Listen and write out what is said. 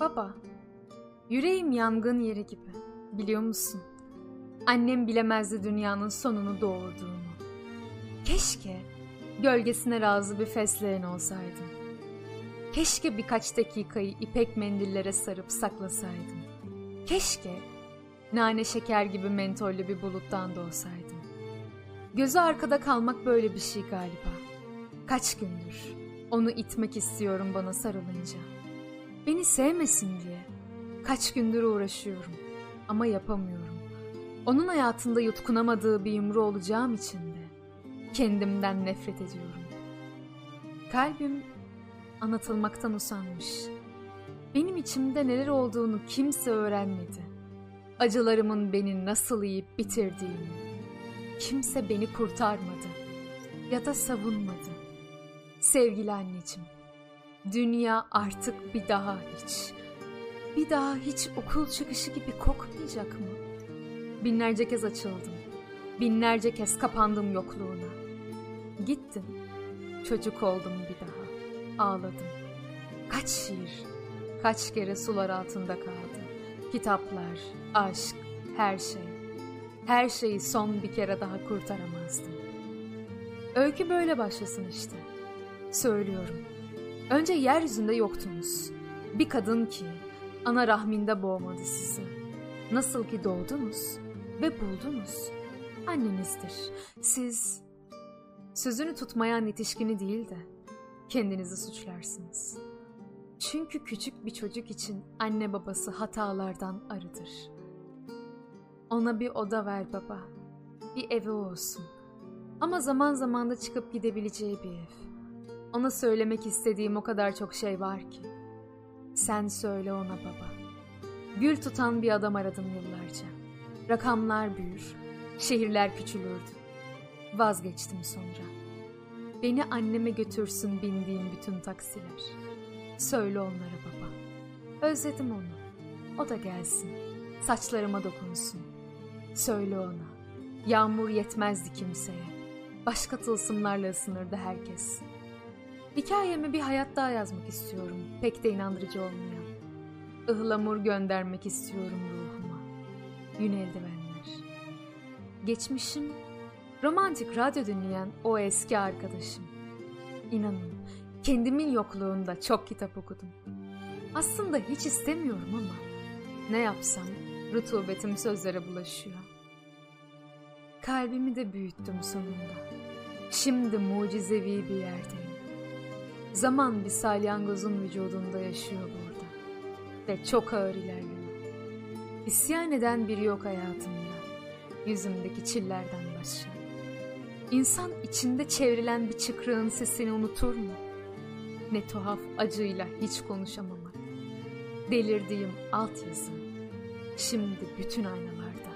Baba, yüreğim yangın yeri gibi. Biliyor musun? Annem bilemezdi dünyanın sonunu doğurduğumu. Keşke gölgesine razı bir fesleğen olsaydım. Keşke birkaç dakikayı ipek mendillere sarıp saklasaydım. Keşke nane şeker gibi mentollü bir buluttan da olsaydım. Gözü arkada kalmak böyle bir şey galiba. Kaç gündür onu itmek istiyorum bana sarılınca. Beni sevmesin diye kaç gündür uğraşıyorum ama yapamıyorum. Onun hayatında yutkunamadığı bir yumru olacağım için de kendimden nefret ediyorum. Kalbim anlatılmaktan usanmış. Benim içimde neler olduğunu kimse öğrenmedi. Acılarımın beni nasıl yiyip bitirdiğini. Kimse beni kurtarmadı ya da savunmadı. Sevgili anneciğim, dünya artık bir daha hiç, bir daha hiç okul çıkışı gibi kokmayacak mı? Binlerce kez açıldım, binlerce kez kapandım yokluğuna. Gittim, çocuk oldum bir daha, ağladım. Kaç şiir, kaç kere sular altında kaldı. Kitaplar, aşk, her şey. Her şeyi son bir kere daha kurtaramazdım. Öykü böyle başlasın işte. Söylüyorum. Önce yeryüzünde yoktunuz. Bir kadın ki ana rahminde boğmadı sizi. Nasıl ki doğdunuz ve buldunuz. Annenizdir. Siz sözünü tutmayan yetişkini değil de kendinizi suçlarsınız. Çünkü küçük bir çocuk için anne babası hatalardan arıdır. Ona bir oda ver baba. Bir evi olsun. Ama zaman zaman da çıkıp gidebileceği bir ev. Ona söylemek istediğim o kadar çok şey var ki. Sen söyle ona baba. Gül tutan bir adam aradım yıllarca. Rakamlar büyür, şehirler küçülürdü. Vazgeçtim sonra. Beni anneme götürsün bindiğim bütün taksiler. Söyle onlara baba. Özledim onu. O da gelsin. Saçlarıma dokunsun. Söyle ona. Yağmur yetmezdi kimseye. Başka tılsımlarla ısınırdı herkes. Hikayeme bir hayat daha yazmak istiyorum. Pek de inandırıcı olmayan. Ihlamur göndermek istiyorum ruhuma. Yün eldivenler. Geçmişim, romantik radyo dinleyen o eski arkadaşım. İnanın, kendimin yokluğunda çok kitap okudum. Aslında hiç istemiyorum ama ne yapsam rutubetim sözlere bulaşıyor. Kalbimi de büyüttüm sonunda. Şimdi mucizevi bir yerdeyim. Zaman bir salyangozun vücudunda yaşıyor burada. Ve çok ağır ilerliyor. İsyan eden biri yok hayatımda. Yüzümdeki çillerden başka. İnsan içinde çevrilen bir çıkrığın sesini unutur mu? Ne tuhaf acıyla hiç konuşamamak. Delirdiğim altyazı. Şimdi bütün aynalar